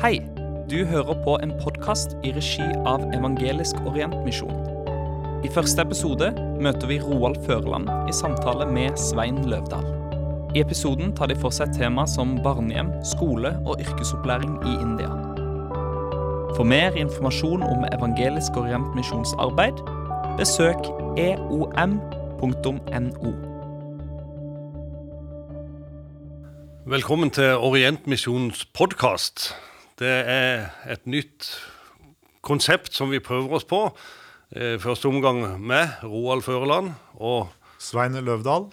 Hei, du hører på en podkast i regi av Evangelisk Orientmisjon. I første episode møter vi Roald Førland i samtale med Svein Løvdahl. I episoden tar de for seg tema som barnehjem, skole og yrkesopplæring i India. For mer informasjon om Evangelisk Orientmisjons arbeid, besøk eom.no. Velkommen til Orientmisjonens podkast. Det er et nytt konsept som vi prøver oss på. Eh, Første omgang med Roald Føreland, og Svein Løvdahl.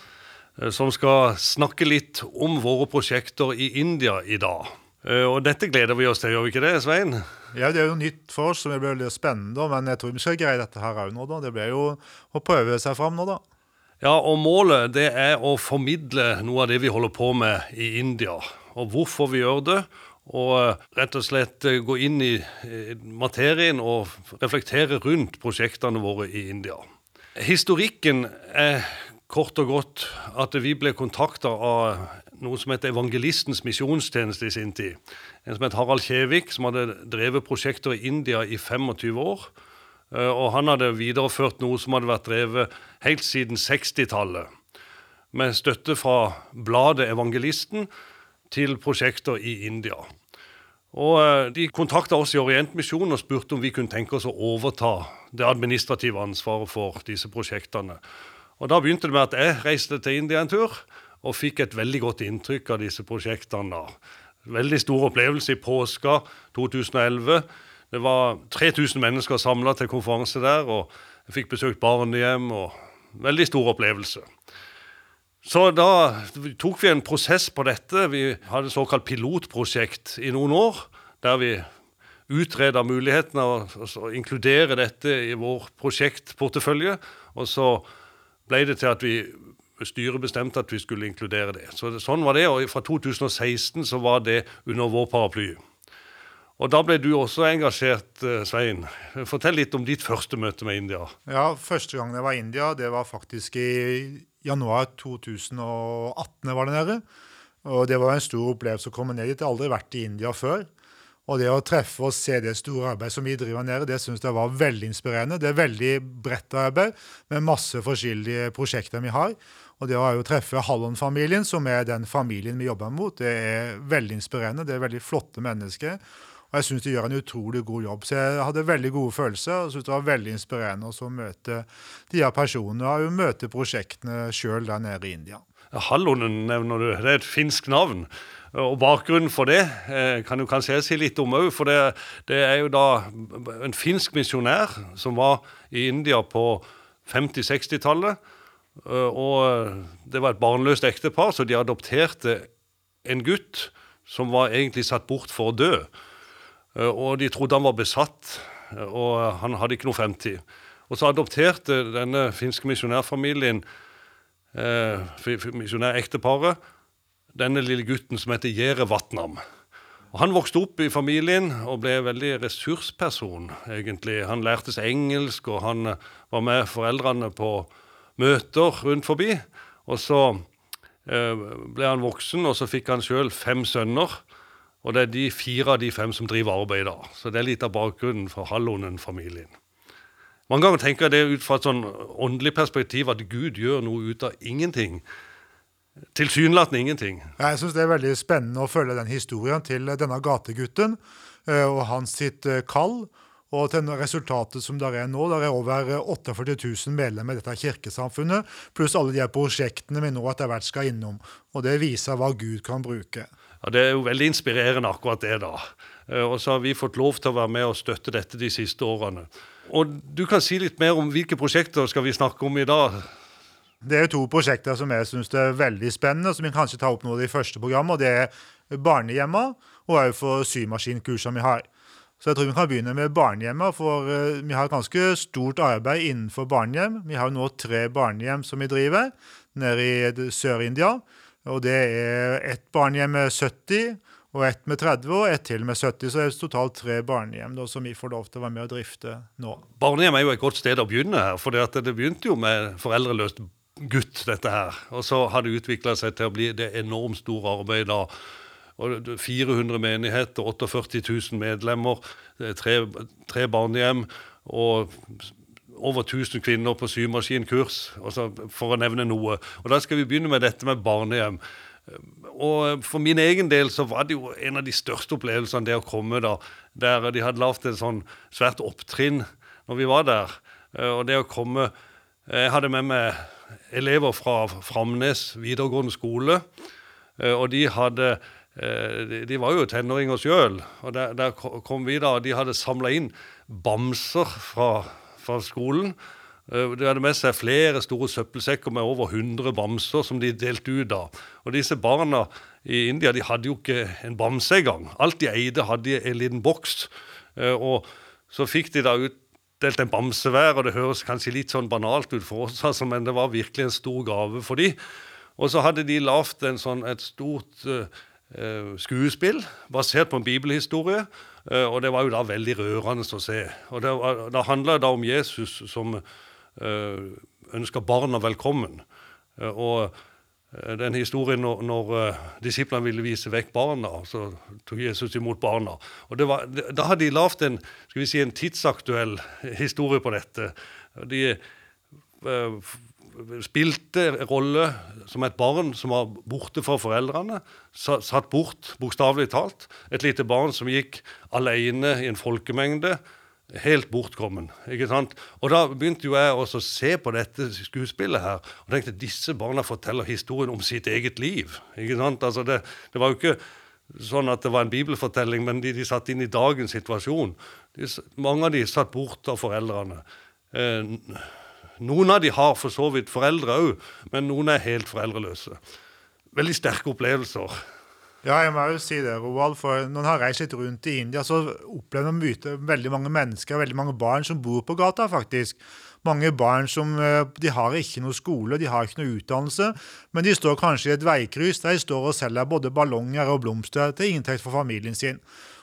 eh, som skal snakke litt om våre prosjekter i India i dag. Eh, Og dette gleder vi oss til, gjør vi ikke det, Svein? Ja, Det er jo nytt for oss, så det blir spennende. Men jeg tror vi skal greie dette her òg nå, da. Det blir jo å prøve seg fram nå, da. Ja, og målet det er å formidle noe av det vi holder på med i India. Og hvorfor vi gjør det. Og eh, rett og slett eh, gå inn i eh, materien og reflektere rundt prosjektene våre i India. Historikken er kort og godt at vi ble kontakta av noe som heter Evangelistens misjonstjeneste i sin tid. En som het Harald Kjevik, som hadde drevet prosjekter i India i 25 år. Og han hadde videreført noe som hadde vært drevet helt siden 60-tallet. Med støtte fra bladet Evangelisten til prosjekter i India. Og eh, De kontakta oss i Orientmisjonen og spurte om vi kunne tenke oss å overta det administrative ansvaret for disse prosjektene. Og Da begynte det med at jeg reiste til India en tur og fikk et veldig godt inntrykk av disse prosjektene. Veldig stor opplevelse i påska 2011. Det var 3000 mennesker samla til konferanse der, og jeg fikk besøkt barnehjem. og Veldig stor opplevelse. Så da tok vi en prosess på dette. Vi hadde såkalt pilotprosjekt i noen år, der vi utreda mulighetene så inkludere dette i vår prosjektportefølje. Og så ble det til at vi styret bestemte at vi skulle inkludere det. Så det, Sånn var det, og fra 2016 så var det under vår paraply. Og da ble du også engasjert, eh, Svein. Fortell litt om ditt første møte med India. Ja, Første gang jeg var i India, det var faktisk i januar 2018 jeg var der nede. Og det var en stor opplevelse å komme ned dit. Jeg har aldri vært i India før. Og det å treffe og se det store arbeidet som vi driver nede, det syns jeg var veldig inspirerende. Det er veldig bredt arbeid med masse forskjellige prosjekter vi har. Og det å treffe Hallon-familien, som er den familien vi jobber mot, det er veldig inspirerende. Det er veldig flotte mennesker. Jeg syns de gjør en utrolig god jobb. Så jeg hadde veldig gode følelser og syntes det var veldig inspirerende å møte de her personene og møte prosjektene sjøl der nede i India. Hallonen nevner du. Det er et finsk navn. Og Bakgrunnen for det eh, kan du kanskje jeg si litt om òg. For det, det er jo da en finsk misjonær som var i India på 50-60-tallet. Eh, og det var et barnløst ektepar, så de adopterte en gutt som var egentlig satt bort for å dø. Eh, Og de trodde han var besatt, eh, og han hadde ikke noe fremtid. Og så adopterte denne finske misjonærfamilien, eh, misjonærekteparet, denne lille gutten som heter Jere Vatnam. Og Han vokste opp i familien og ble en veldig ressursperson, egentlig. Han lærte seg engelsk, og han eh, var med foreldrene på møter rundt forbi. Og så eh, ble han voksen, og så fikk han sjøl fem sønner. Og det er de fire av de fem som driver arbeid da. Så det er litt av bakgrunnen for Hallonen-familien. Mange ganger tenker jeg det ut fra et sånn åndelig perspektiv at Gud gjør noe ut av ingenting. Tilsynelatende ingenting. Jeg syns det er veldig spennende å følge den historien til denne gategutten eh, og hans sitt eh, kall. Og til resultatet som der er nå, der er over 48 000 medlemmer i dette kirkesamfunnet, pluss alle de prosjektene vi nå etter hvert skal innom. Og det viser hva Gud kan bruke. Ja, Det er jo veldig inspirerende, akkurat det. da. Eh, Og så har vi fått lov til å være med og støtte dette de siste årene. Og Du kan si litt mer om hvilke prosjekter skal vi snakke om i dag? Det er to prosjekter som jeg syns er veldig spennende, som vi kanskje tar opp nå i det første programmet. og Det er barnehjemma og òg for symaskinkursene vi har. Så jeg tror vi kan begynne med barnehjemma, for eh, vi har et ganske stort arbeid innenfor barnehjem. Vi har jo nå tre barnehjem som vi driver nede i Sør-India. Og det er ett barnehjem med 70, og ett med 30 og ett til med 70. Så det er totalt tre barnehjem da, som vi får lov til å være med og drifte nå. Barnehjem er jo et godt sted å begynne her. For det, begynte jo med foreldreløst gutt, dette her. Og så har det utvikla seg til å bli det enormt store arbeidet da og 400 menigheter, 48 000 medlemmer, tre, tre barnehjem og over 1000 kvinner på symaskinkurs, for å nevne noe. Og Da skal vi begynne med dette med barnehjem. Og For min egen del så var det jo en av de største opplevelsene det å komme da, der de hadde lagd et sånn svært opptrinn når vi var der. Og det å komme Jeg hadde med meg elever fra Framnes videregående skole, og de hadde de var jo tenåringer sjøl, og der, der, kom vi da, og de hadde samla inn bamser fra fra skolen. Eh, de hadde med seg flere store søppelsekker med over 100 bamser som de delte ut av. Og disse barna i India de hadde jo ikke en bamse engang. Alt de eide, hadde en liten boks. Eh, og så fikk de da utdelt en bamse hver, og det høres kanskje litt sånn banalt ut for oss, altså, men det var virkelig en stor gave for dem. Og så hadde de lagd sånn, et stort uh, skuespill basert på en bibelhistorie. Eh, og det var jo da veldig rørende å se. Og det, Da handla det om Jesus som uh, ønska barna velkommen. Uh, og den historien når, når disiplene ville vise vekk barna, så tok Jesus imot barna. Og var, Da hadde de lagd en, si, en tidsaktuell historie på dette. De spilte rolle som et barn som var borte fra foreldrene. Satt bort, bokstavelig talt. Et lite barn som gikk alene i en folkemengde. Helt bortkommen. ikke sant? Og Da begynte jo jeg også å se på dette skuespillet her, og tenkte disse barna forteller historien om sitt eget liv. ikke sant? Altså det, det var jo ikke sånn at det var en bibelfortelling, men de, de satt inn i dagens situasjon. De, mange av de satt bort av foreldrene. Eh, noen av de har for så vidt foreldre òg, men noen er helt foreldreløse. Veldig sterke opplevelser. Ja, jeg må jo si det, Roald. For når en har reist litt rundt i India, så opplever man mye, veldig mange mennesker, veldig mange barn som bor på gata, faktisk. Mange barn som eh, de har ikke noe skole, de har ikke noe utdannelse, men de står kanskje i et veikryss der de står og selger både ballonger og blomster til inntekt for familien sin.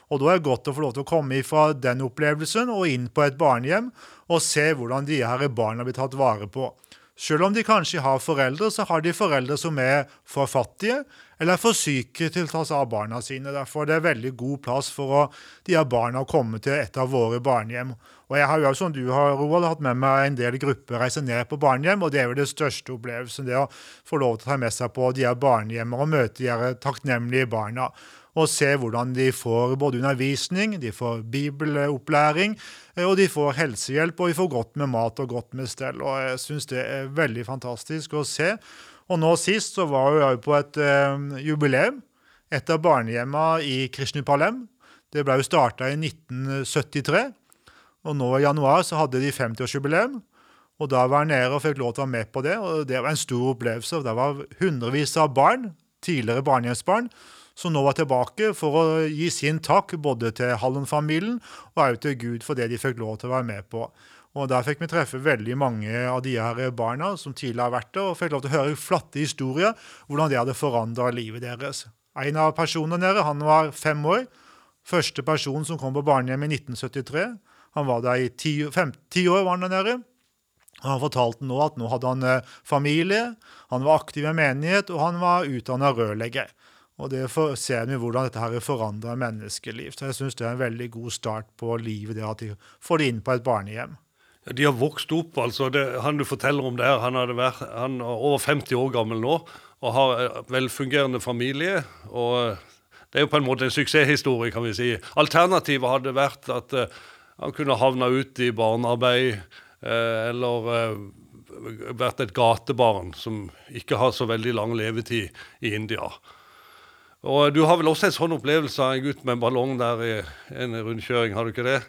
Og da er det godt å få lov til å komme fra den opplevelsen og inn på et barnehjem og se hvordan de her barna blir tatt vare på. Selv om de kanskje har foreldre, så har de foreldre som er for fattige eller for syke til å ta seg av barna sine. Derfor er det veldig god plass for å, de her barna å komme til et av våre barnehjem. Og Jeg har jo, som du har, Roald, hatt med meg en del grupper reise ned på barnehjem, og det er jo det største opplevelsen. Det å få lov til å ta med seg på de her barnehjemmene og møte de her takknemlige barna og se hvordan de får både undervisning, de får bibelopplæring, eh, og de får helsehjelp, og de får godt med mat og godt med stell. Og jeg syns det er veldig fantastisk å se. Og nå sist så var jeg på et eh, jubileum. Et av barnehjemmene i Krishnupalem. Det ble jo starta i 1973. Og nå i januar så hadde de 50-årsjubileum. Og da var jeg nede og fikk lov til å være med på det, og det var en stor opplevelse. Det var hundrevis av barn, tidligere barnehjemsbarn, som nå var tilbake for å gi sin takk både til Hallen-familien og også til Gud for det de fikk lov til å være med på. Og Der fikk vi treffe veldig mange av de her barna som tidligere har vært der, og fikk lov til å høre flatte historier hvordan det hadde forandra livet deres. En av personene nede han var fem år. Første person som kom på barnehjem i 1973. Han var der i ti, fem, ti år. var Han der nede. Han fortalte nå at nå hadde han eh, familie, han var aktiv i menighet, og han var utdanna rørlegger. Og det ser vi hvordan dette har forandra menneskeliv. Så jeg syns det er en veldig god start på livet, det at de får det inn på et barnehjem. De har vokst opp, altså. Det, han du forteller om der, han, vært, han er over 50 år gammel nå og har velfungerende familie. og Det er jo på en måte en suksesshistorie, kan vi si. Alternativet hadde vært at uh, han kunne havna ut i barnearbeid uh, eller uh, vært et gatebarn som ikke har så veldig lang levetid i India. Og Du har vel også en sånn opplevelse av en gutt med en ballong der i en rundkjøring, har du ikke det?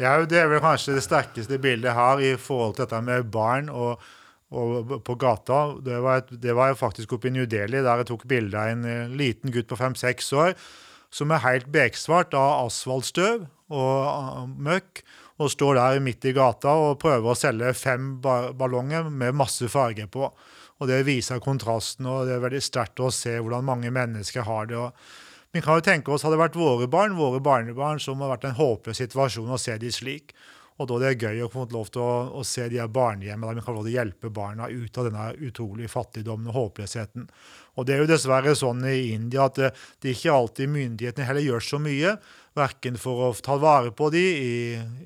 Ja, Det er vel kanskje det sterkeste bildet jeg har i forhold til dette med barn og, og på gata. Det var, et, det var faktisk oppe i New Delhi, der jeg tok bilde av en eh, liten gutt på fem-seks år som er helt beksvart av asfaltstøv og uh, møkk, og står der midt i gata og prøver å selge fem ballonger med masse farge på. Og det viser kontrasten, og det er veldig sterkt å se hvordan mange mennesker har det. Og vi kan jo tenke oss, Hadde det vært våre barn, våre barnebarn, som har vært en håpløs situasjon å se de slik. Og da det er gøy å få lov til å, å se de her barnehjemmene der vi kan lov til å hjelpe barna ut av denne utrolige fattigdommen og håpløsheten. Og det er jo dessverre sånn i India at det, det ikke alltid myndighetene heller gjør så mye. Verken for å ta vare på de i,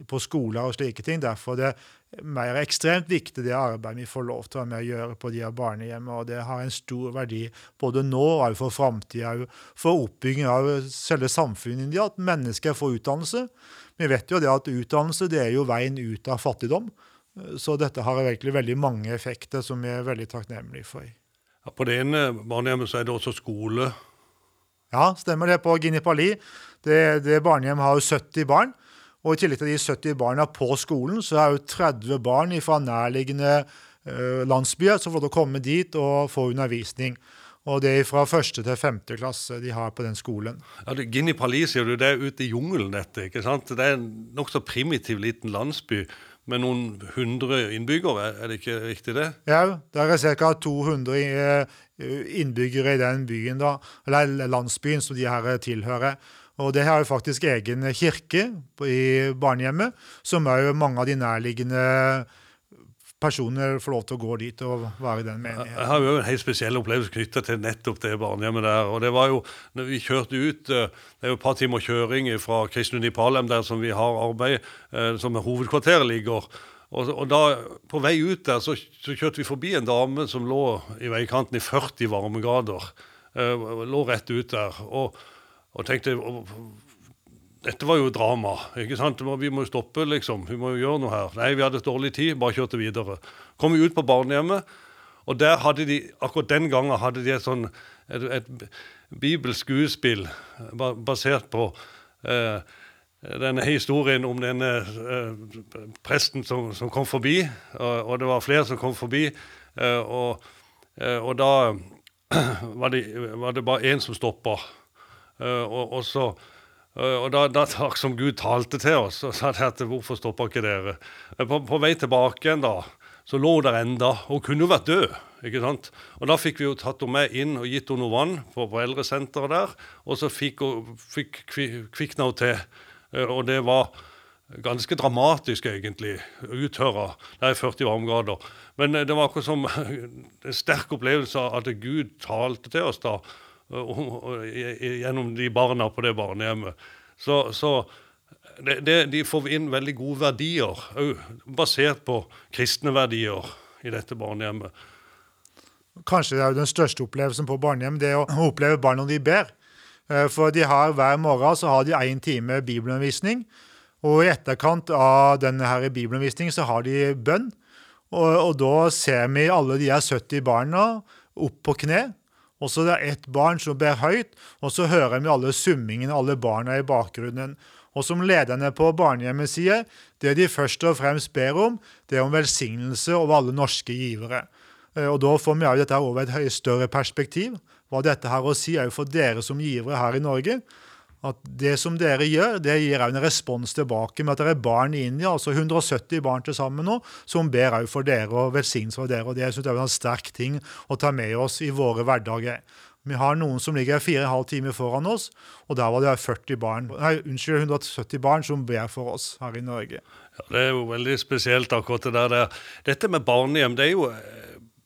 på skoler og slike ting. Derfor er det mer ekstremt viktig det arbeidet vi får lov til å være med å gjøre på de her barnehjemmene. Og det har en stor verdi både nå og for framtida, for oppbygging av selve samfunnet i India. At mennesker får utdannelse. Vi vet jo det at utdannelse det er jo veien ut av fattigdom. Så dette har virkelig veldig mange effekter som vi er veldig takknemlige for. Ja, på det ene barnehjemmet så er det også skole. Ja, stemmer det. På Ginipali. Det, det barnehjemmet har jo 70 barn. Og i tillegg til de 70 barna på skolen, så er jo 30 barn fra nærliggende uh, landsbyer som får lov til å komme dit og få undervisning. Og det er fra første til femte klasse de har på den skolen. Ja, det, Guinea Pali sier du, det er ute i jungelen, dette. ikke sant? Det er en nokså primitiv liten landsby med noen hundre innbyggere, er det ikke riktig det? Ja, det er ca. 200 eh, innbyggere i den byen, da, eller landsbyen som de her tilhører. Og det har jo faktisk egen kirke i barnehjemmet, som er jo mange av de nærliggende personer får lov til å gå dit og være i den menigheten. Jeg har jo en helt spesiell opplevelse knytta til nettopp det barnehjemmet der. og det var jo, når Vi kjørte ut eh, Det er jo et par timer kjøring fra Kristlund i der som vi har arbeid, eh, som hovedkvarteret ligger. Og, og, da, På vei ut der så, så, kjørte vi forbi en dame som lå i veikanten i 40 varmegrader. Uh, lå rett ut der. Og, og tenkte dette var jo drama. ikke sant? Vi må jo stoppe, liksom. Vi må jo gjøre noe her. Nei, vi hadde dårlig tid, bare kjørte videre. Kom vi ut på barnehjemmet, og der hadde de, akkurat den gangen hadde de et sånn et, et bibelsk skuespill basert på eh, denne historien om denne eh, presten som, som, kom forbi, og, og, det var flere som kom forbi. Eh, og, eh, og, da var det, var det bare én som stoppa. Eh, og, og så Eh, og da, da som Gud talte til oss, og sa at hvorfor stopper ikke dere? Eh, på, på, vei tilbake igjen da, så lå der enda, og kunne jo vært død. ikke sant? Og Da fikk vi jo tatt henne med inn og gitt henne noe vann på, på eldresenteret der. Og så fikk, fikk kvikna hun til. Og det var ganske dramatisk, egentlig. Uttørra. Det er 40 varmegrader. Men det var akkurat som en sterk opplevelse av at Gud talte til oss da gjennom de barna på det barnehjemmet. Så, så det, det, de får inn veldig gode verdier, basert på kristne verdier, i dette barnehjemmet. Kanskje det er jo den største opplevelsen på barnehjem, det å oppleve barn når de ber. Eh, for de har hver morgen så har de én time bibelundervisning. Og i etterkant av denne her bibelundervisningen så har de bønn. Og, og da ser vi alle de her 70 barna opp på kne og så det er ett barn som ber høyt, og så hører vi alle summingene, alle barna i bakgrunnen. Og som lederne på barnehjemmet sier, det de først og fremst ber om, det er om velsignelse over alle norske givere. Eh, og Da får vi også dette over et større perspektiv. Hva dette har å si er jo for dere som givere her i Norge at det som dere gjør, det gir en respons tilbake med at det er barn i India, altså 170 barn til sammen nå, som ber òg for dere og velsignelse for dere. og Det synes jeg er en sterk ting å ta med oss i våre hverdager. Vi har noen som ligger fire og en halv time foran oss, og der var det 40 barn, nei, unnskyld, 170 barn som ber for oss her i Norge. Ja, Det er jo veldig spesielt, akkurat det der. Dette med barnehjem, det er jo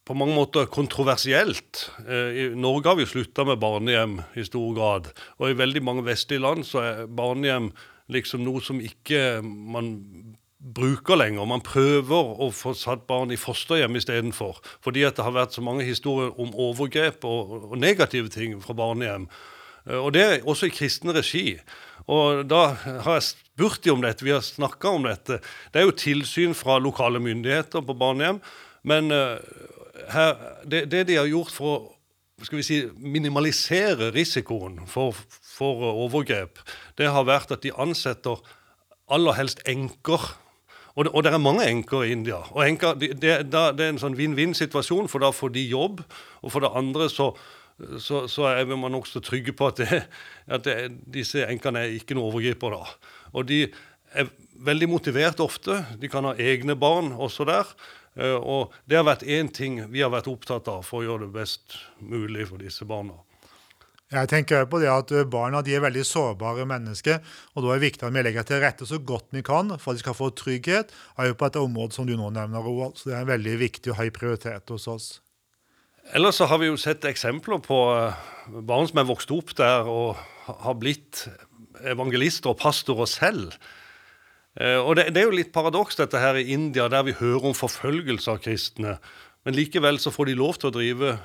på mange måter kontroversielt. Eh, Norge har vi slutta med barnehjem i stor grad. Og i veldig mange vestlige land så er barnehjem liksom noe som ikke man bruker lenger. Man prøver å få satt barn i fosterhjem istedenfor. Fordi at det har vært så mange historier om overgrep og, og negative ting fra barnehjem. Eh, og det er også i kristen regi. Og da har jeg spurt dem om dette, vi har snakka om dette. Det er jo tilsyn fra lokale myndigheter på barnehjem. Men uh, her, det, det, de har gjort for å skal vi si, minimalisere risikoen for, for overgrep, det har vært at de ansetter aller helst enker. Og det, og det er mange enker i India. Og enker, det, det, det er en sånn vinn-vinn-situasjon, for da får de jobb. Og for det andre så, så, så er man nokså trygge på at, at disse enkene er ikke noen overgripere. Og de er veldig motivert ofte. De kan ha egne barn også der. Eh, og det har vært én ting vi har vært opptatt av for å gjøre det best mulig for disse barna. Jeg tenker på det at Barna de er veldig sårbare mennesker, og da er det viktig at vi legger til rette så godt vi kan for at de skal få trygghet er jo på et område som du nå nevner, Roald. Så det er en veldig viktig og høy prioritet hos oss. Ellers så har vi jo sett eksempler på eh, barn som er vokst opp der og har blitt evangelister og pastorer selv. Eh, og det, det er jo litt paradoks dette her i India, der vi hører om forfølgelse av kristne. Men likevel så får de lov til å drive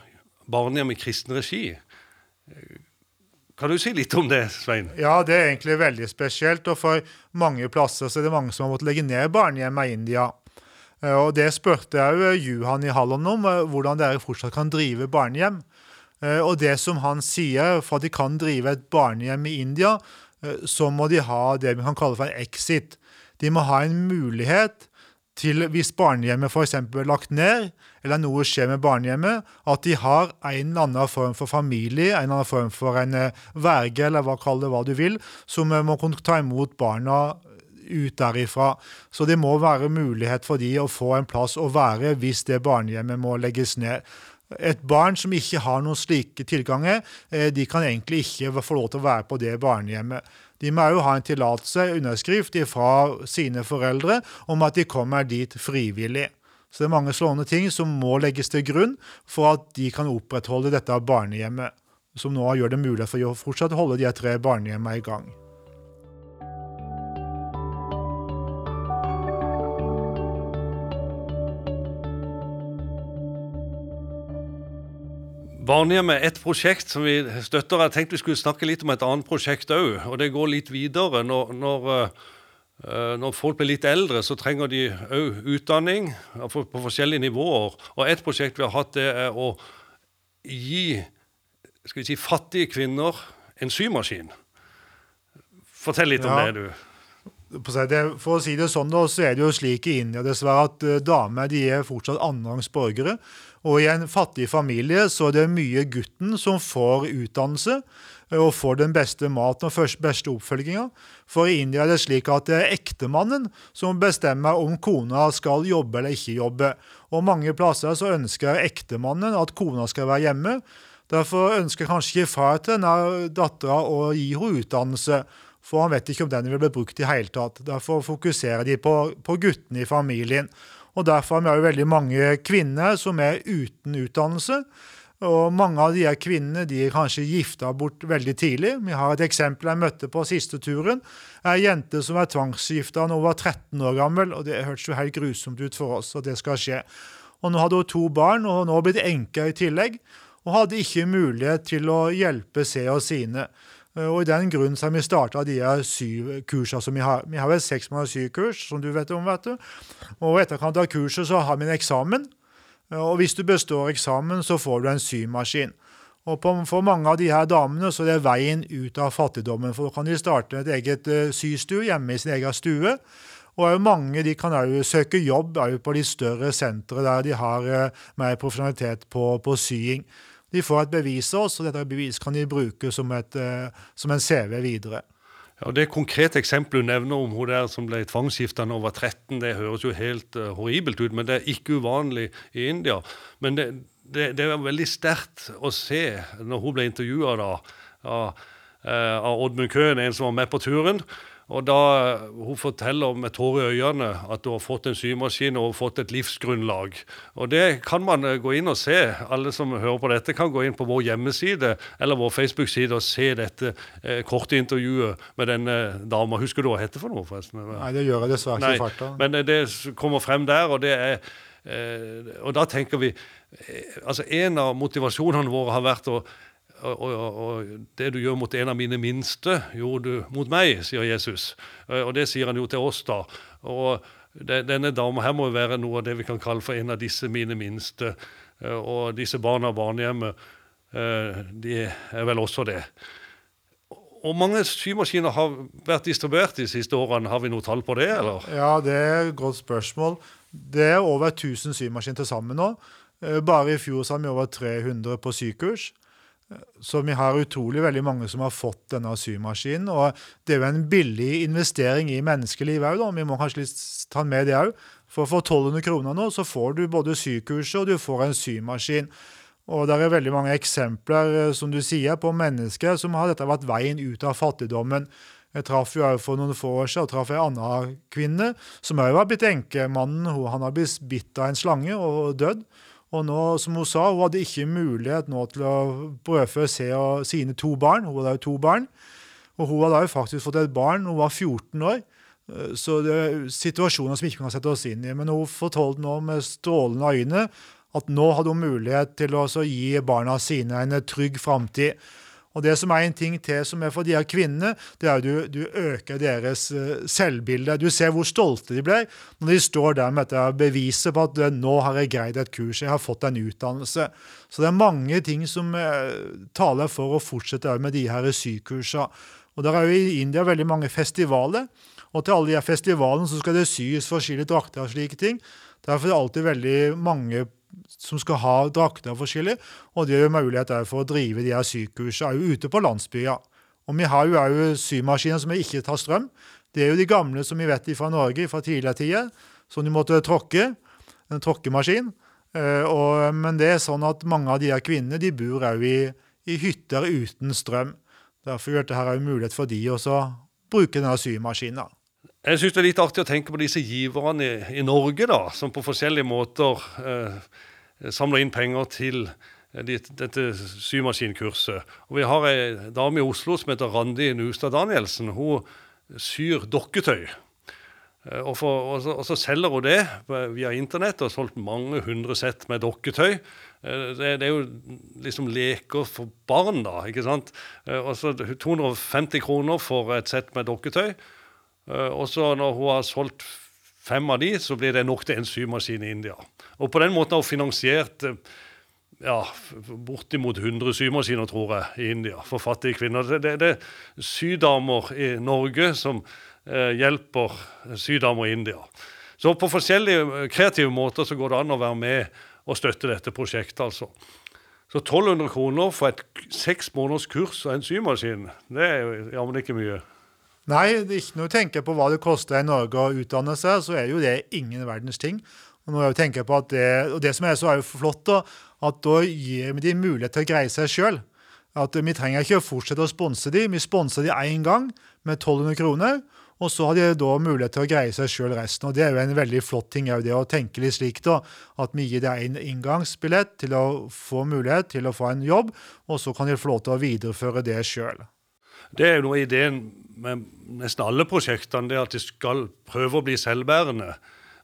barnehjem i kristen regi. Kan du si litt om det, Svein? Ja, det er egentlig veldig spesielt. Og for mange plasser så er det mange som har måttet legge ned barnehjem i India. Eh, og det spurte jeg jo Juhan i Halland om, eh, hvordan dere fortsatt kan drive barnehjem. Eh, og det som han sier, for at de kan drive et barnehjem i India, så må de ha det vi kan kalle for en exit. De må ha en mulighet til, hvis barnehjemmet f.eks. er lagt ned, eller noe skjer med barnehjemmet, at de har en eller annen form for familie, en eller annen form for en eh, verge, eller hva kall det hva du vil, som eh, må ta imot barna ut derifra. Så det må være mulighet for de å få en plass å være hvis det barnehjemmet må legges ned. Et barn som ikke har noen slike tilganger, eh, de kan egentlig ikke få lov til å være på det barnehjemmet. De må òg ha en tillatelse, underskrift, fra sine foreldre om at de kommer dit frivillig. Så det er mange slående ting som må legges til grunn for at de kan opprettholde dette barnehjemmet, som nå gjør det mulig for å fortsatt holde de tre barnehjemmene i gang. Barnehjemmet er et prosjekt som vi støtter. Jeg tenkte vi skulle snakke litt om et annet prosjekt òg. Og det går litt videre. Når, når Eh, når folk blir litt eldre, så trenger de òg utdanning på forskjellige nivåer. Og et prosjekt vi har hatt, det er å gi skal vi si, fattige kvinner en symaskin. Fortell litt om det, du. For å si det sånn, så er det jo slik i India dessverre at eh, damer de er fortsatt annenrangs borgere. Og i en fattig familie så er det mye gutten som får utdannelse eh, og får den beste maten og beste oppfølginga. For i India er det slik at det er ektemannen som bestemmer om kona skal jobbe eller ikke jobbe. Og mange plasser så ønsker ektemannen at kona skal være hjemme. Derfor ønsker kanskje ikke far til denne dattera å gi henne utdannelse for han vet ikke om den vil bli brukt i hele tatt. Derfor fokuserer de på, på guttene i familien. Og Derfor har vi veldig mange kvinner som er uten utdannelse. Og Mange av de her kvinnene de er kanskje gifta bort veldig tidlig. Vi har et eksempel jeg møtte på siste turen. Ei jente som er tvangsgifta da hun var 13 år gammel. og Det hørtes jo helt grusomt ut for oss at det skal skje. Og Nå hadde hun to barn, og nå blitt enke i tillegg. Og hadde ikke mulighet til å hjelpe seg og sine. Eh, og I den grunn har vi starta de syv kursene som vi har. Vi har vel seks måneder sykurs, som du vet om. vet du. Og etterkant av kurset så har vi en eksamen. Eh, og hvis du består eksamen, så får du en symaskin. Og For mange av de her damene så er det veien ut av fattigdommen. For da kan de starte et eget eh, systue hjemme i sin egen stue. Og mange de kan jo søke jobb på de større sentre der de har mer profesjonalitet på, på sying. De får et bevis av oss, og dette beviset kan de bruke som, et, eh, som en CV videre. Ja, Det konkrete eksempelet du nevner om hun der som ble tvangsgifta da hun var 13, det høres jo helt uh, horribelt ut, men det er ikke uvanlig i India. Men det, det, det er veldig sterkt å se når hun ble intervjua av, uh, av Oddmund Køhn, en som var med på turen. Og da Hun forteller med tårer i øynene at hun har fått en symaskin og fått et livsgrunnlag. Og Det kan man eh, gå inn og se. Alle som hører på dette, kan gå inn på vår hjemmeside eller vår Facebook-side og se dette eh, korte intervjuet med denne dama. Husker du hva hun heter for noe? forresten? Nei, det gjør jeg dessverre ikke i farta. Men eh, det kommer frem der, og det er eh, Og da tenker vi eh, altså En av motivasjonene våre har vært å og, og, og, det du gjør mot en av mine minste, gjorde du mot meg, sier Jesus. Eh, og det sier han jo til oss, da. Og denne dama her må jo være noe av det vi kan kalle for en av disse mine minste. Eh, og disse barna og barnehjemmet, eh, de er vel også det. Og mange symaskiner har vært distribuert de siste årene. Har vi noe tall på det? eller? Ja, det er et godt spørsmål. Det er over 1000 symaskiner til sammen nå. Bare i fjor så har vi over 300 på sykurs. Så vi har utrolig veldig mange som har fått denne symaskinen. Og det er jo en billig investering i menneskeliv òg, vi må kanskje ta med det òg. For for 1200 kroner nå så får du både sykurset og du får en symaskin. Og det er veldig mange eksempler eh, som du sier, på mennesker som har dette vært veien ut av fattigdommen. Jeg traff jo for noen få år siden og traff ei anna kvinne som òg var blitt enke. Mannen han har blitt bitt av en slange og dødd. Og nå, som hun sa, hun hadde ikke mulighet nå til å brødfø sine to barn. Hun hadde jo to barn. Og hun hadde jo faktisk fått et barn hun var 14 år. Eh, så det er situasjoner som vi ikke kan sette oss inn i. Men hun fortalte nå med strålende øyne at nå hadde hun mulighet til å gi barna sine en trygg framtid. Og det som er en ting til som er for de her kvinnene, det er at du, du øker deres uh, selvbilde. Du ser hvor stolte de ble når de står der med dette beviset på at nå har jeg greid et kurs, jeg har fått en utdannelse. Så det er mange ting som uh, taler for å fortsette med de her sykursene. Og der er jo i India veldig mange festivaler. Og til alle de her festivalene så skal det sys forskjellige drakter og slike ting. Derfor er det alltid veldig mange som skal ha drakter forskjellig, og det gir mulighet for å drive de her sykursene ute på landsbyer. Og vi har jo òg symaskiner som ikke tar strøm. Det er jo de gamle som vi vet fra Norge fra tidligere tider, som de måtte tråkke. En tråkkemaskin. Eh, og, men det er sånn at mange av de her kvinnene de bor òg i, i, hytter uten strøm. Derfor gjør dette mulighet for de å bruke denne symaskinen. Jeg syns det er litt artig å tenke på disse giverne i, i Norge, da, som på forskjellige måter eh, samler inn penger til eh, dette symaskinkurset. Og Vi har ei dame i Oslo som heter Randi Nustad Danielsen. Hun syr dokketøy. Eh, og, for, og, så, og, så, selger hun det via internett og har solgt mange hundre sett med dokketøy. Eh, det, det, er jo liksom leker for barn, da. ikke sant? Og så 250 kroner for et sett med dokketøy. Eh, og så når hun har solgt fem av de, så blir det nok til en symaskin i India. Og på den måten har hun finansiert eh, ja, bortimot 100 symaskiner, tror jeg, i India for fattige kvinner. Det, det, er sydamer i Norge som eh, hjelper sydamer i India. Så på forskjellige eh, kreative måter så går det an å være med og støtte dette prosjektet, altså. Så 1200 kroner for et seks måneders kurs og en symaskin, det er jammen ikke mye. Nei, ikke noe å tenke på hva det koster i Norge å utdanne seg, så er jo det ingen verdens ting. Og, når jeg tenker på at det, og det som er så er jo flott, da, at da gir vi dem mulighet til å greie seg sjøl. At Vi trenger ikke å fortsette å sponse dem. Vi sponser dem én gang med 1200 kroner. Og så har de da mulighet til å greie seg sjøl resten. Og Det er jo en veldig flott ting det å tenke litt slik, da. At vi gir dem en inngangsbillett til å få mulighet til å få en jobb, og så kan de få lov til å videreføre det sjøl. Det er jo noe ideen med nesten alle prosjektene, det at de skal prøve å bli selvbærende.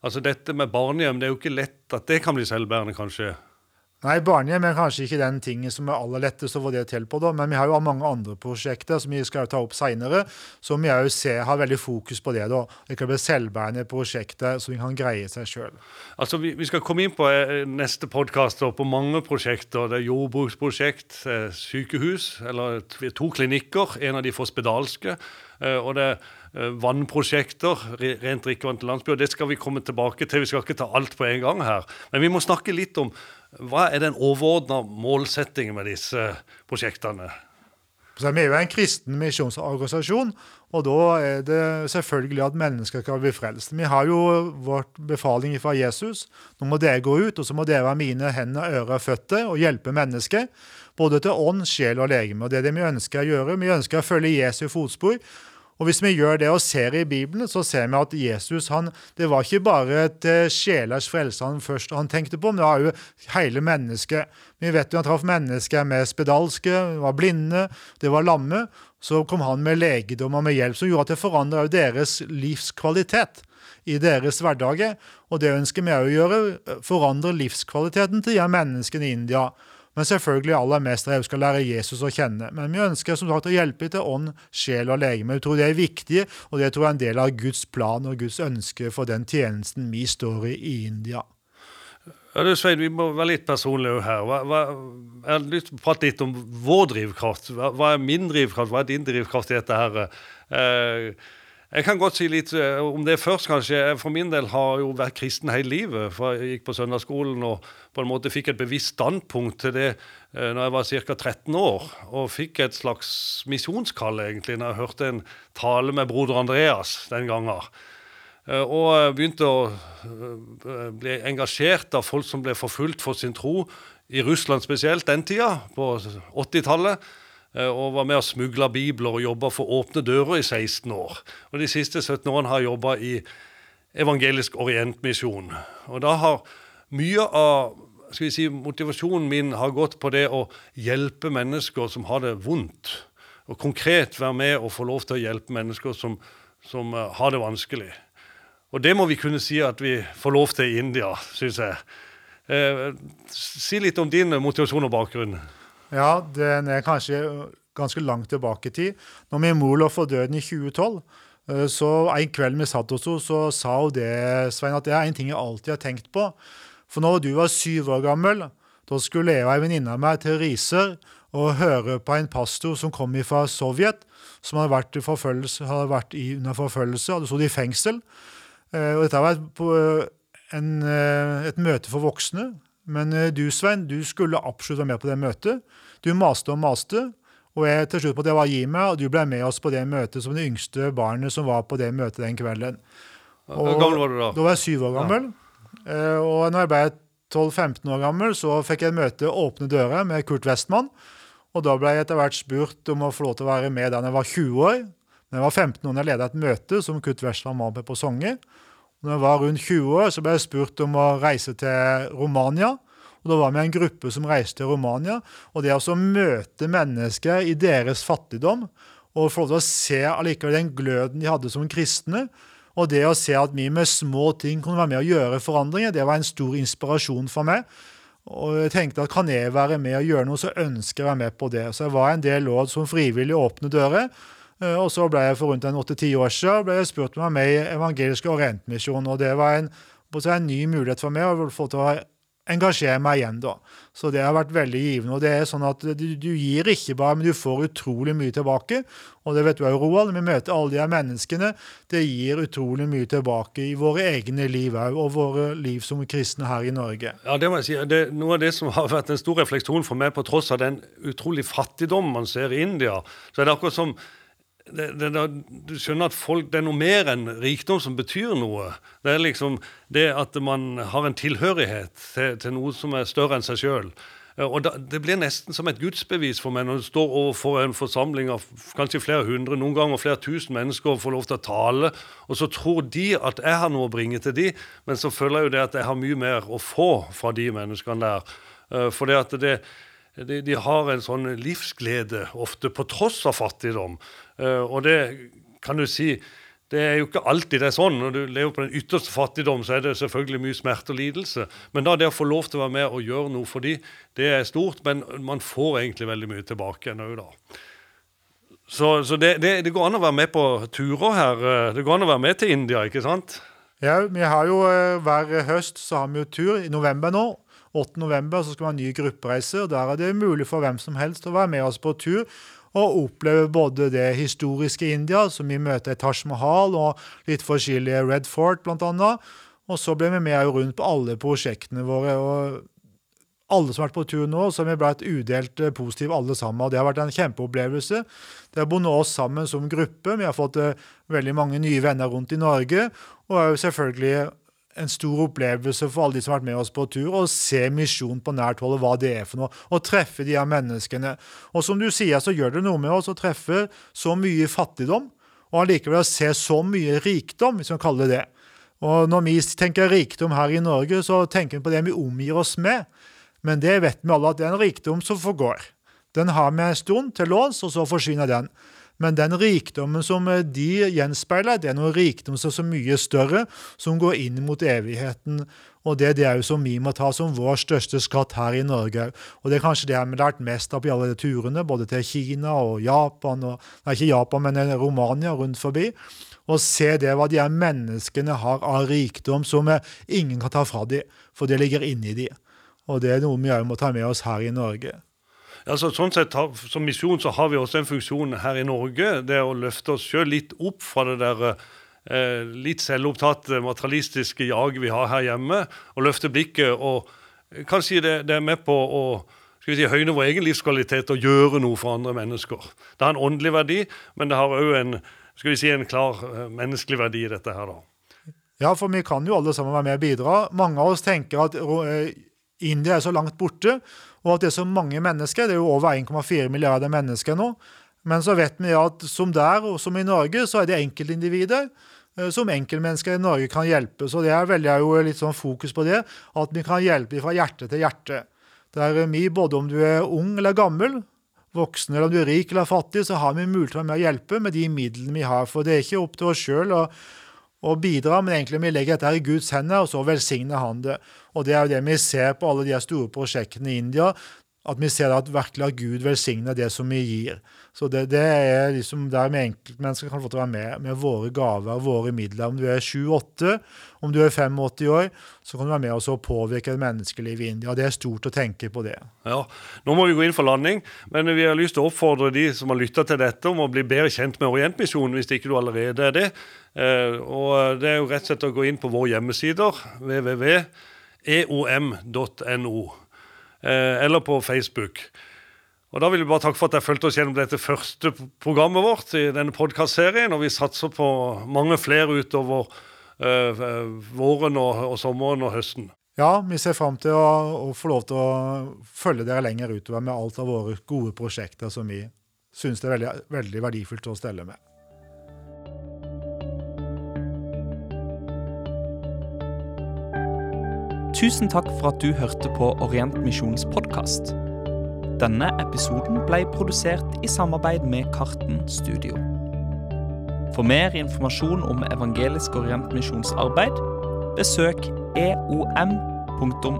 Altså Dette med barnehjem, det er jo ikke lett at det kan bli selvbærende, kanskje. Nei, barnehjem er kanskje ikke den tingen som er aller lettest å få det til på. da, Men vi har jo mange andre prosjekter som vi skal ta opp seinere, som vi òg har veldig fokus på det. da. Det kan bli selvbærende prosjekter som vi kan greie seg sjøl. Altså, vi, vi, skal komme inn på eh, neste podkast på mange prosjekter. Det er jordbruksprosjekt, eh, sykehus, eller to klinikker. En av de for spedalske. Eh, og det er vannprosjekter, rent drikkevann til landsby. og Det skal vi komme tilbake til. Vi skal ikke ta alt på en gang her. Men vi må snakke litt om hva er den overordna målsettingen med disse prosjektene? Så vi er jo en kristen misjonsorganisasjon, og da er det selvfølgelig at mennesker kan bli frelst. Vi har jo vårt befaling fra Jesus. Nå må dere gå ut, og så må dere være mine hender, ører og føtter og hjelpe mennesker. Både til ånd, sjel og legeme. Og det er det vi ønsker å gjøre. Vi ønsker å følge Jesu fotspor. Og Hvis vi gjør det og ser i Bibelen, så ser vi at Jesus han, det var ikke bare et eh, sjelers frelse han først han tenkte på, men det var jo hele mennesket. Vi vet jo han traff mennesker med spedalske, var blinde, det var lamme. Så kom han med legedom og med hjelp som gjorde at det forandra deres livskvalitet i deres hverdager. Og det ønsker vi òg å gjøre, forandre livskvaliteten til de menneskene i India. Men selvfølgelig aller mest at jeg skal lære Jesus å kjenne. Men vi ønsker som sagt å hjelpe til ånd, sjel og legeme. Vi tror det er viktig, og det tror jeg er en del av Guds plan og Guds ønske for den tjenesten vi står i i India. Ja, du Svein, Vi må være litt personlige her. Hva, hva, jeg har lyst til å prate litt om vår drivkraft. Hva, hva, er min drivkraft? Hva er din drivkraft i dette? her? Eh, jeg kan godt si litt eh, om det først, kanskje. Jeg For min del har jo vært kristen hele livet. for Jeg gikk på søndagsskolen og på en måte fikk et bevisst standpunkt til det eh, når jeg var ca. 13 år. Og fikk et slags misjonskall, egentlig, når jeg hørte en tale med broder Andreas den gangen. Og begynte å bli engasjert av folk som ble forfulgt for sin tro, i Russland spesielt den tida, på 80-tallet. Og var med og smugla bibler og jobba for Åpne dører i 16 år. Og de siste 17 årene har jeg jobba i Evangelisk Orientmisjon. Og da har mye av skal vi si, motivasjonen min har gått på det å hjelpe mennesker som har det vondt. Og konkret være med og få lov til å hjelpe mennesker som, som uh, har det vanskelig. Og det må vi kunne si at vi får lov til i India, syns jeg. Eh, si litt om din motivasjon og bakgrunn. Ja, den er kanskje ganske langt tilbake i tid. Når min mor lå for døden i 2012, eh, så en kveld vi satt hos henne, så sa hun det, Svein, at det er en ting jeg alltid har tenkt på. For når du var syv år gammel, da skulle jeg og ei venninne av meg til Riser og høre på en pastor som kom fra Sovjet, som hadde vært, hadde vært i, under forfølgelse, hadde sittet i fengsel. Eh, og dette var et, en, eh, et møte for voksne. Men eh, du, Svein, du skulle absolutt være med på det møtet. Du maste og maste. Og jeg til slutt på det var gi meg, og du ble med oss på det møtet som det yngste barnet som var på det møtet den kvelden. Hvor gammel var du da? Da var jeg syv år gammel. Ja. Og når jeg ble 12-15 år gammel, så fikk jeg møte Åpne dører med Kurt Westman. Og da ble jeg etter hvert spurt om å få lov til å være med da jeg var 20 år. Da jeg var 15 år da jeg leda et møte som Kurt Westman var med på å sange. Når jeg var rundt 20 år, så ble jeg spurt om å reise til Romania. Og Da var vi en gruppe som reiste til Romania. Og det å møte mennesker i deres fattigdom, og få lov til å se allikevel den gløden de hadde som kristne, og det å se at vi med små ting kunne være med å gjøre forandringer, det var en stor inspirasjon for meg. Og jeg tenkte at kan jeg være med og gjøre noe, så ønsker jeg å være med på det. Så jeg var en del år som frivillig åpne dører. Eh, og så ble jeg for rundt åtte-ti år siden ble jeg spurt om jeg var med i Evangelisk Orientmisjon. Og det var en, en ny mulighet for meg å få til å engasjere meg igjen. da. Så det har vært veldig givende. og det er sånn at Du, du gir ikke bare, men du får utrolig mye tilbake. Og det vet du òg, Roald. Vi møter alle de her menneskene. Det gir utrolig mye tilbake i våre egne liv òg, og våre liv som kristne her i Norge. Ja, det må jeg si. Det, noe av det som har vært en stor refleksjon for meg, på tross av den utrolig fattigdom man ser i India, så er det akkurat som det, det, du skjønner at folk, det er noe mer enn rikdom som betyr noe. Det er liksom det at man har en tilhørighet til, til noe som er større enn seg sjøl. Og da, Det blir nesten som et gudsbevis for meg når du står overfor en forsamling av kanskje flere hundre, noen ganger flere tusen mennesker og får lov til å tale, og så tror de at jeg har noe å bringe til de, men så føler jeg jo det at jeg har mye mer å få fra de menneskene der. Eh, for det at det, de, de, har en sånn livsglede, ofte på tross av fattigdom. Uh, og det kan du si det er jo ikke alltid det er sånn. Når du lever på den ytterste fattigdom, så er det selvfølgelig mye smerte og lidelse. Men da det å få lov til å være med og gjøre noe for dem, det er stort. Men man får egentlig veldig mye tilbake òg, da. Så, så det, det, det, går an å være med på turer her. Eh, det går an å være med til India, ikke sant? Ja, vi har jo eh, hver høst så har vi jo tur i november nå. 8. november så skal vi ha en ny gruppereise, og der er det mulig for hvem som helst å være med oss på tur og oppleve både det historiske India, som vi møter i Taj Mahal, og litt forskjellige Red Fort bl.a. Og så ble vi med rundt på alle prosjektene våre. og alle som har vært på tur nå, så har vi blitt udelt eh, positive alle sammen. og Det har vært en kjempeopplevelse. Det har bundet oss sammen som gruppe. Vi har fått uh, veldig mange nye venner rundt i Norge. Og selvfølgelig en stor opplevelse for alle de som har vært med oss på tur, å se misjon på nært hold og hva det er for noe, og treffe de her menneskene. Og som du sier, så gjør det noe med oss å treffe så mye fattigdom, og allikevel se så mye rikdom, hvis man kaller det det. Og når vi tenker rikdom her i Norge, så tenker vi på det vi omgir oss med. Men det vet vi alle at det er en rikdom som forgår. Den har vi en stund til låns, og så forsvinner den. Men den rikdommen som eh, de gjenspeiler, det er noe rikdom som er så mye større, som går inn mot evigheten. Og det er det som vi må ta som vår største skatt her i Norge. Og det er kanskje det vi har lært mest av på alle de turene, både til Kina og Japan, og, nei, ikke Japan, men Romania rundt forbi. Og se det hva de her menneskene har av rikdom som eh, ingen kan ta fra dem, for det ligger inni dem. Og det er noe vi òg må ta med oss her i Norge. Altså, sånn sett, Som misjon så har vi også en funksjon her i Norge. Det å løfte oss sjøl litt opp fra det der eh, litt selvopptatte, materialistiske jaget vi har her hjemme. Og løfte blikket og kanskje det, det er med på å skal vi si, høyne vår egen livskvalitet og gjøre noe for andre mennesker. Det har en åndelig verdi, men det har òg en, si, en klar eh, menneskelig verdi i dette her. da. Ja, for vi kan jo alle sammen være med og bidra. Mange av oss tenker at eh, India er så langt borte, og at det er så mange mennesker. Det er jo over 1,4 milliarder mennesker nå. Men så vet vi at som der og som i Norge, så er det enkeltindivider eh, som enkeltmennesker i Norge kan hjelpe. Så det er veldig jo litt sånn fokus på det, at vi kan hjelpe fra hjerte til hjerte. Det er vi, både om du er ung eller gammel, voksen eller om du er rik eller fattig, så har vi mulighet til å være med å hjelpe med de midlene vi har. For det er ikke opp til oss sjøl å, bidrar, bidra, men egentlig vi legger dette her i Guds hender, og så velsigner han det. Og det er jo det vi ser på alle de store prosjektene i India at vi ser at virkelig at Gud velsigner det som vi gir. Så det, det er liksom der vi enkeltmennesker kan få til å være med med våre gaver, våre midler. Om du er 7-8, om du er 85 år, så kan du være med oss og påvirke et menneskeliv i India. Det er stort å tenke på det. Ja, Nå må vi gå inn for landing, men vi har lyst til å oppfordre de som har lytta til dette, om å bli bedre kjent med Orientmisjonen, hvis ikke du allerede er det. Eh, og Det er jo rett og slett å gå inn på våre hjemmesider, www.eom.no. Eh, eller på Facebook. Og Da vil vi bare takke for at dere fulgte oss gjennom dette første programmet vårt i denne podkastserien. Og vi satser på mange flere utover uh, våren og, og, sommeren og høsten. Ja, vi ser fram til å, å, få lov til å følge dere lenger utover med alt av våre gode prosjekter som vi syns det er veldig, veldig verdifullt å stelle med. Tusen takk for at du hørte på Orientmisjonens podkast. Denne episoden ble produsert i samarbeid med Karten Studio. For mer informasjon om Evangelisk Orientmisjonsarbeid, besøk eom.no.